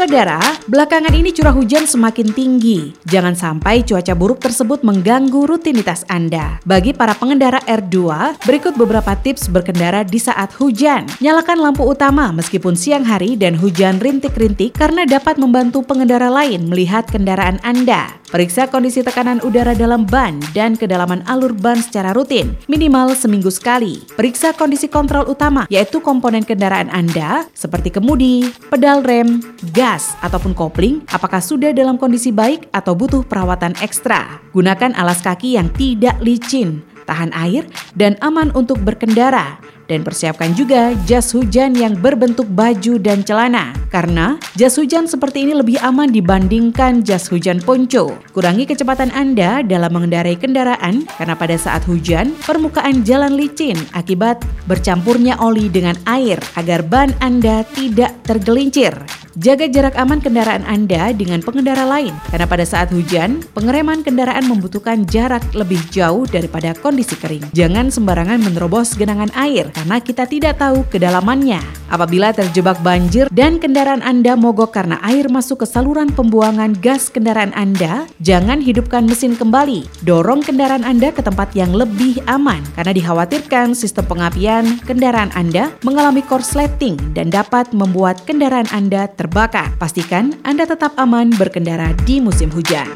Saudara, belakangan ini curah hujan semakin tinggi. Jangan sampai cuaca buruk tersebut mengganggu rutinitas Anda. Bagi para pengendara R2, berikut beberapa tips berkendara di saat hujan. Nyalakan lampu utama meskipun siang hari dan hujan rintik-rintik karena dapat membantu pengendara lain melihat kendaraan Anda. Periksa kondisi tekanan udara dalam ban dan kedalaman alur ban secara rutin, minimal seminggu sekali. Periksa kondisi kontrol utama, yaitu komponen kendaraan Anda seperti kemudi, pedal rem, gas, ataupun kopling, apakah sudah dalam kondisi baik atau butuh perawatan ekstra. Gunakan alas kaki yang tidak licin, tahan air, dan aman untuk berkendara dan persiapkan juga jas hujan yang berbentuk baju dan celana. Karena jas hujan seperti ini lebih aman dibandingkan jas hujan ponco. Kurangi kecepatan Anda dalam mengendarai kendaraan karena pada saat hujan, permukaan jalan licin akibat bercampurnya oli dengan air agar ban Anda tidak tergelincir. Jaga jarak aman kendaraan Anda dengan pengendara lain, karena pada saat hujan, pengereman kendaraan membutuhkan jarak lebih jauh daripada kondisi kering. Jangan sembarangan menerobos genangan air, karena kita tidak tahu kedalamannya. Apabila terjebak banjir dan kendaraan Anda mogok karena air masuk ke saluran pembuangan gas kendaraan Anda, jangan hidupkan mesin kembali. Dorong kendaraan Anda ke tempat yang lebih aman, karena dikhawatirkan sistem pengapian kendaraan Anda mengalami korsleting dan dapat membuat kendaraan Anda terbakar. Pastikan Anda tetap aman berkendara di musim hujan.